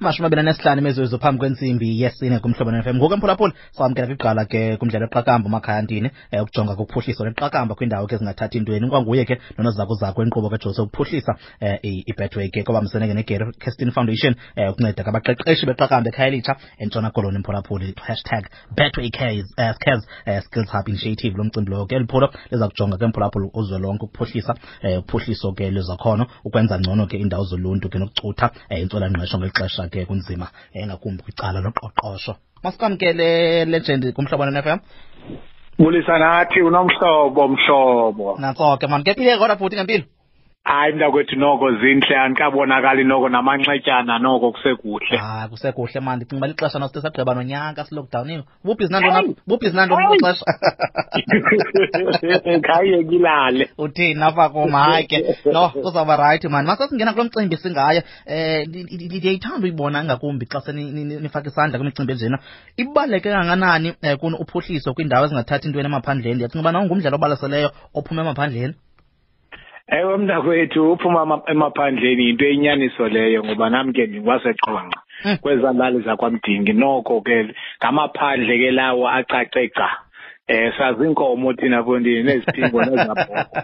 mashumi abini anesihlanu imizuzu phambi kwentsimbi yesine kumhlobana fm ngoku emphulaphula samkela kwigqala ke kumdlalo weqakamba umakhaya ntini um ukujonga kuphuhliso lweqakamba kwiindawo ke zingathathi ntweni kwanguye ke nonozakuzako enkqubo kajose ukuphuhlisa um ibetway ke kwaba msene ke negary castin foundation um ukunceda kabaqeqeshi beqakamba ekhaya elitsha entshona koloni mphulaphuli hashtag Betway Cares uh, Cares uh, Skills Hub Initiative lo mcimbi lowo ke liphulo liza kujonga ke mphulaphula kakhulu uzwelonke ukuphuhlisa um uphuhliso ke lwezakhono ukwenza ngcono ke iindawo zoluntu ke nokucutha um intswelangqesho ngeli xesha ke kunzima engakumbi eh, kwicala loqoqosho masikwamkele legend kumhlobano nefm bulisa nathi unomhlobo mhlobo nantso ke mani ke pile kodwa bhuti ngempilo hayi mntakwethu noko zintle andikabonakali noko namanxetyana noko kusekuhle hayi kusekuhle ma ndicinga uba lixesha nosite sagqiba nonyaka silockdowniwe buphi zinantoni buphi zinantoni kwixesha khaye ngilale uthini nafa kum hayi ke no kuzawuba rayithi mani masasingena kulo mcimbi singayo um ndiyayithanda uyibona ingakumbi xa senifaka isandla kwimicimbi enjena ibaluleke kanganani um eh, kuni uphuhliso kwiindawo ezingathathi intweni emaphandleni ndiyacinga uba nawungumdlalo obalaseleyo ophume emaphandleni ewe mntakwethu uphuma emaphandleni yinto eyinyaniso leyo ngoba nam ke ndingwasexonqa hmm. kwezaa lali zakwamdingi noko ke ngamaphandle ke lawo acace gca eh sazi inkomo thina fondini neziphingo nezabhoko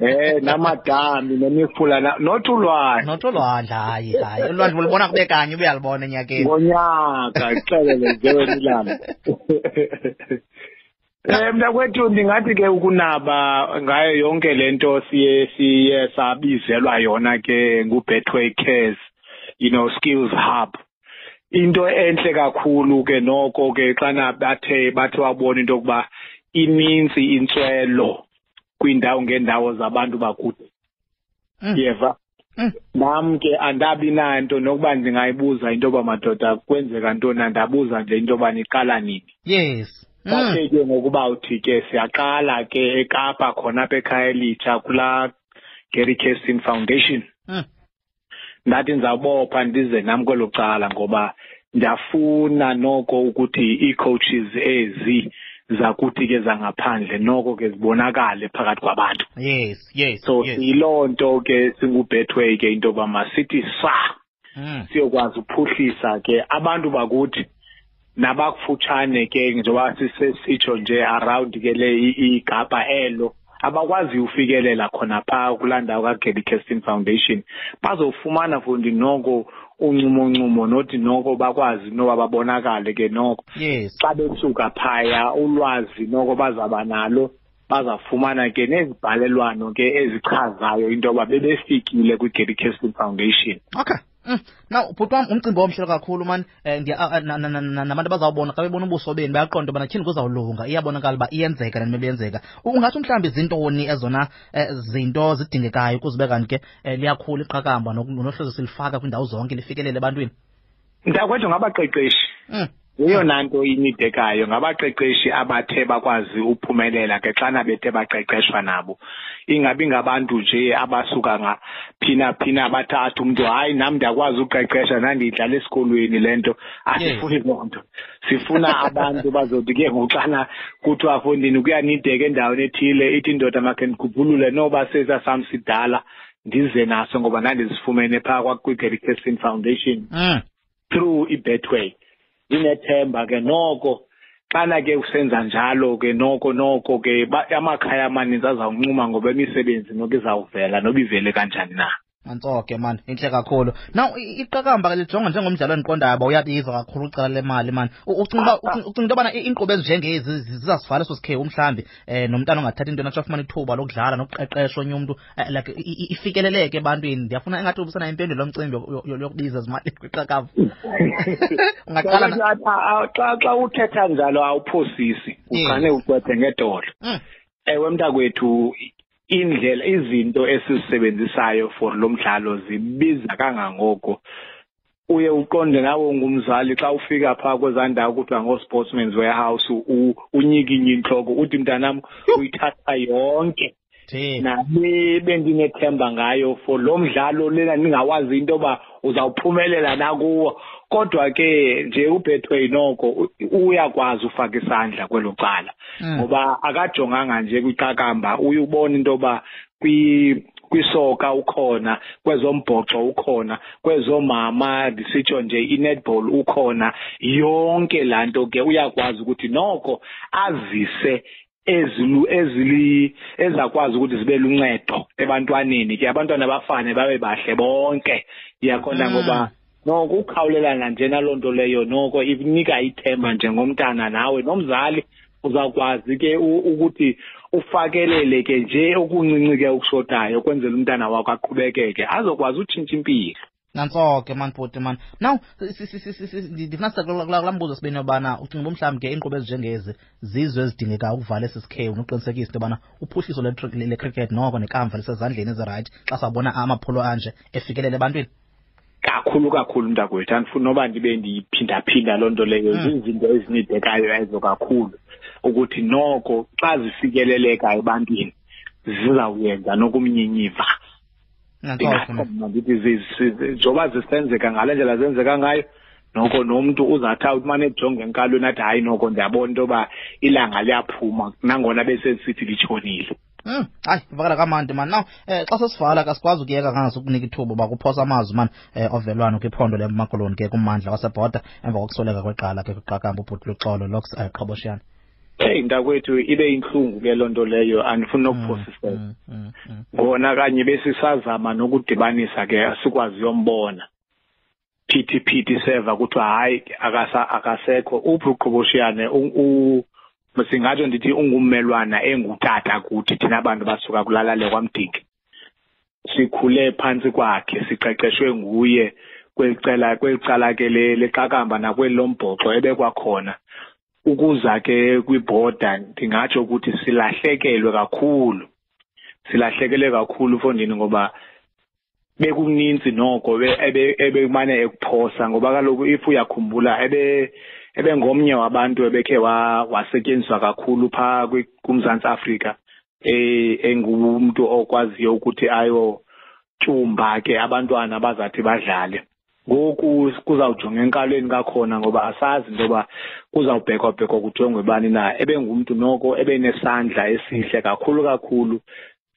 eh namadami nemifula not ulwandle not ulwandle hayi hayi ulwandle ulibona kube kanye ubuya libona enyakeni ngonyaka xelele nje wena ilanga Eh mntakwethu ndingathi ke ukunaba ngayo yonke le nto siye siye sabizelwa yona ke nguBetway Cares you know skills hub into entle kakhulu ke noko ke xana bathe bathi wabona into yokuba ininzi intswelo kwiindawo ngeendawo zabantu bakude mm. yeva mm. nam ke andabi nanto nokuba ndingayibuza into yoba madoda kwenzeka ntoni andabuza nje into yoba niqala nini yes Kahle ke ngokuba uthi ke siyaqala ke eKapa khona apha ekhaya elitsha kulaa Gary Kestin Foundation. Mm. ndathi ndizawubopha ndize nam kwelo cala ngoba ndiyafuna noko ukuthi ii-coaches ezi zakuthi ke zangaphandle noko ke zibonakale phakathi kwabantu yes yes so yes. yiloo nto ke singubethway ke into yoba masithi sa mm. siyokwazi uphuhlisa ke abantu bakuthi nabakufutshane ke njengoba sisitsho nje around ke le igapa elo abakwaziyo ufikelela khona phaa kulaa ndawo kagebi casting foundation bazofumana fundi noko uncumoncumo nothi noko bakwazi noba babonakale ke noko yes xa besuka phaya ulwazi noko bazaba nalo bazafumana ke nezibhalelwano ke ezichazayo into yoba bebefikile kwi-gebi casting foundation okay Mm, na ubhuti wam umcimbi omhle kakhulu mani eh, ah, nabantu abazawubona xa bebona ubuso beni bayaqonda ubana tyhini kuzawulunga iyabonakala uba iyenzeka le nto beyenzeka ungathi mhlawumbi zintoni ezona eh, zinto zidingekayo ukuze ube kanti ke eh, liyakhula iqakamba nohlezi silifaka kwiindawo zonke lifikelele ebantwini ndiyakwethu ngabaqeqeshi mm. yeyona nto inidekayo ngabaqeqeshi abathe bakwazi uphumelela ke xana bethe baqeqeshwa nabo ingabi ngabantu nje abasuka ngaphina phina abathathu umntu hayi nam ndiyakwazi uqeqesha ndandiyidlala esikolweni le nto asifuni loo nto sifuna abantu bazothi ke ngoxana kuthiwa fondini kuyanideka endaweni ethile ithi indoda makhe ndigubhulule noba sesa sam sidala ndize naso ngoba ndandizifumene phaa kwakwi-dedication foundation mm. through ibetway ndinethemba ke noko xana ke usenza njalo ke noko noko ke amakhaya amaninzi azawuncuma ngoba imisebenzi noke izawuvela noba ivele kanjani na mantsoke mani intle kakhulu na iqakamba ke lijonga njengomdlalo endiqondayo uba uyabiza kakhulu ucala lemali mani ucinga into yobana iinkqubo ezinjengezi zizasivala eso sikhewu mhlawumbi um nomntana ongathathi into natsho afumane ithuba lokudlala nokuqeqesha onye umntu eh, like ifikeleleke ebantwini ndiyafuna engathi ubusana impendulo yomcimbi yokubiza zimali kwiqakava ungaqala xa uthetha njalo awuphosisi uqane ucwethe ngedolo mm. ewe mntakwethu indlela izinto esizisebenzisayo for lo mdlalo zibiza kangangoko uye uqonde nawe ungumzali xa ufika phaa kwezaa ndawo kuthiwa ngoo-sportsmans warehouse unyikinye intloko uthi mntanam uyithatha yonke nami bendinethemba ngayo for lo mdlalo lena ndingawazi into yoba uzawuphumelela nakuwo kodwa ke nje ubethwey noko uyakwazi ufaka isandla kwelo cala mm. ngoba akajonganga nje kwiqakamba uyubona into yoba kwi kwisoka ukhona kwezombhoxo ukhona kwezomama ndisitsho nje inetball ukhona yonke laa nto ke uyakwazi ukuthi noko azise ezilu ezili ezakwazi ukuthi zibe luncedo ebantwaneni ke abantwana bafane babe bahle bonke iyakhona mm. ngoba noko ukukhawulelana nje naloo nto leyo noko ikunika ithemba njengomntana nawe nomzali uzawukwazi ke ukuthi ufakelele ke nje okuncinci ke okushotayo kwenzela umntana wakho aqhubekeke azokwazi utshintsha impilo nantso ke mani bhuti mani now ndifuna sikulaa mbuzo sibeni yobana ucinga uba mhlawumbi ke iinkqubo ezinjengezi zizo ezidingeka ukuvala esi sikhewu nokuqinisekisa into yobana uphuhliso lecricket noko nekamva lisezandleni ezirayithi xa sabona amaphulo anje efikelela ebantwini kakhulu kakhulu mntakwethu andifuni noba ndibe ndiyiphindaphinda loo nto leyo hmm. zizinto ezinidekayo ezo kakhulu ukuthi noko xa zifikeleleka ebantwini zizawuyenza nokumnyinyiva ndingathomna ndithi njengoba zisenzeka ngale ndlela zenzeka ngayo noko nomntu uzathi awumane ejonge enkalweni athi hayi noko ndiyabona into yoba ilanga liyaphuma nangona besesithi litshonile Mm, hayi ivakala kamandi mani now eh, xa sesivala kasikwazi ukuyeka kangazi ukunika ithuba uba kuphosa amazwi mani eh, ovelwano kwiphondo lempuma koloni ke kummandla wasebhoda emva kokusweleka kweqala ke kwiqakamba ubhuti luxolo lox ayiqhoboshana eh, eyi mntakwethu ibe intlungu ke loo nto leyo andifuni nokuphosisela mm, mm, mm, ngona kanye besisazama nokudibanisa ke asikwazi yombona phithi phithi seva kuthiwa hayi akasa akasekho uphi uqoboshiyane singatsho ndithi ungummelwana engutata kuthi thina bantu basuka kulalale kwamdiki sikhule phantsi kwakhe siqeqeshwe nguye kweli cela kweli cala ke leqakamba nakweli lombhoxo ebekwakhona ukuza ke kwibhoda ndingatsho ukuthi silahlekelwe kakhulu silahlekelwe kakhulu mfondini ngoba bekuninzi noko ebemane ekuphosa ngoba kaloku if uyakhumbula ebe ebengomnye wabantu ebekhe wasetyenziswa kakhulu phaa kumzantsi afrika e, engumntu okwaziyo ukuthi ayotyumba ke abantwana abazathi badlale ngoku kuzawujonga enkalweni kakhona ngoba asazi into yoba kuzawubhekwa bhekwa kujongwe bani na ebengumntu noko ebenesandla esihle kakhulu kakhulu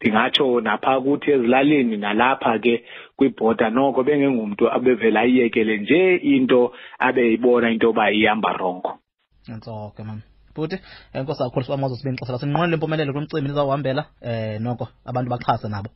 ndingatsho napha kuthi ezilalini nalapha ke kwibhoda noko bengengumntu abevela ayiyekele nje into abeyibona into yoba ihamba rongo ntsoke mama bhuti enkosi eh, kakhulu sibamazo sibe nixesha lasinqwenela impumelelo kulo mcimbi nizawuhambela um noko abantu baxhase nabo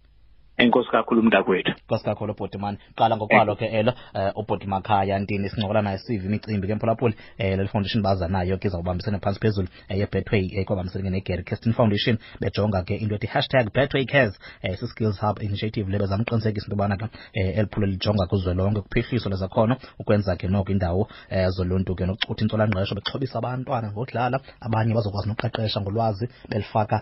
enkosi kakhulu umntakwethu nkosi kakhulu bhuti mani qala ngokwalo ke elo eh, ubhuti makhaya ntini sincokola naye sive imicimbi ke mphulaphuli eh, le foundation baza nayo ke izawubambisene phantsi phezulu eh, yebetway ikwabambisene negary castin foundation bejonga ke into ethi hashtag betway cares si-skills hub initiative le bezamqinisekisa into yobana ke eli phulo lijonga kuzwelonke kuphihlwiso lezakhono ukwenza ke noko indawo zoluntu ke nokucutha intswelangqesho bexhobisa abantwana ngokudlala abanye bazokwazi nokuqeqesha ngolwazi belifaka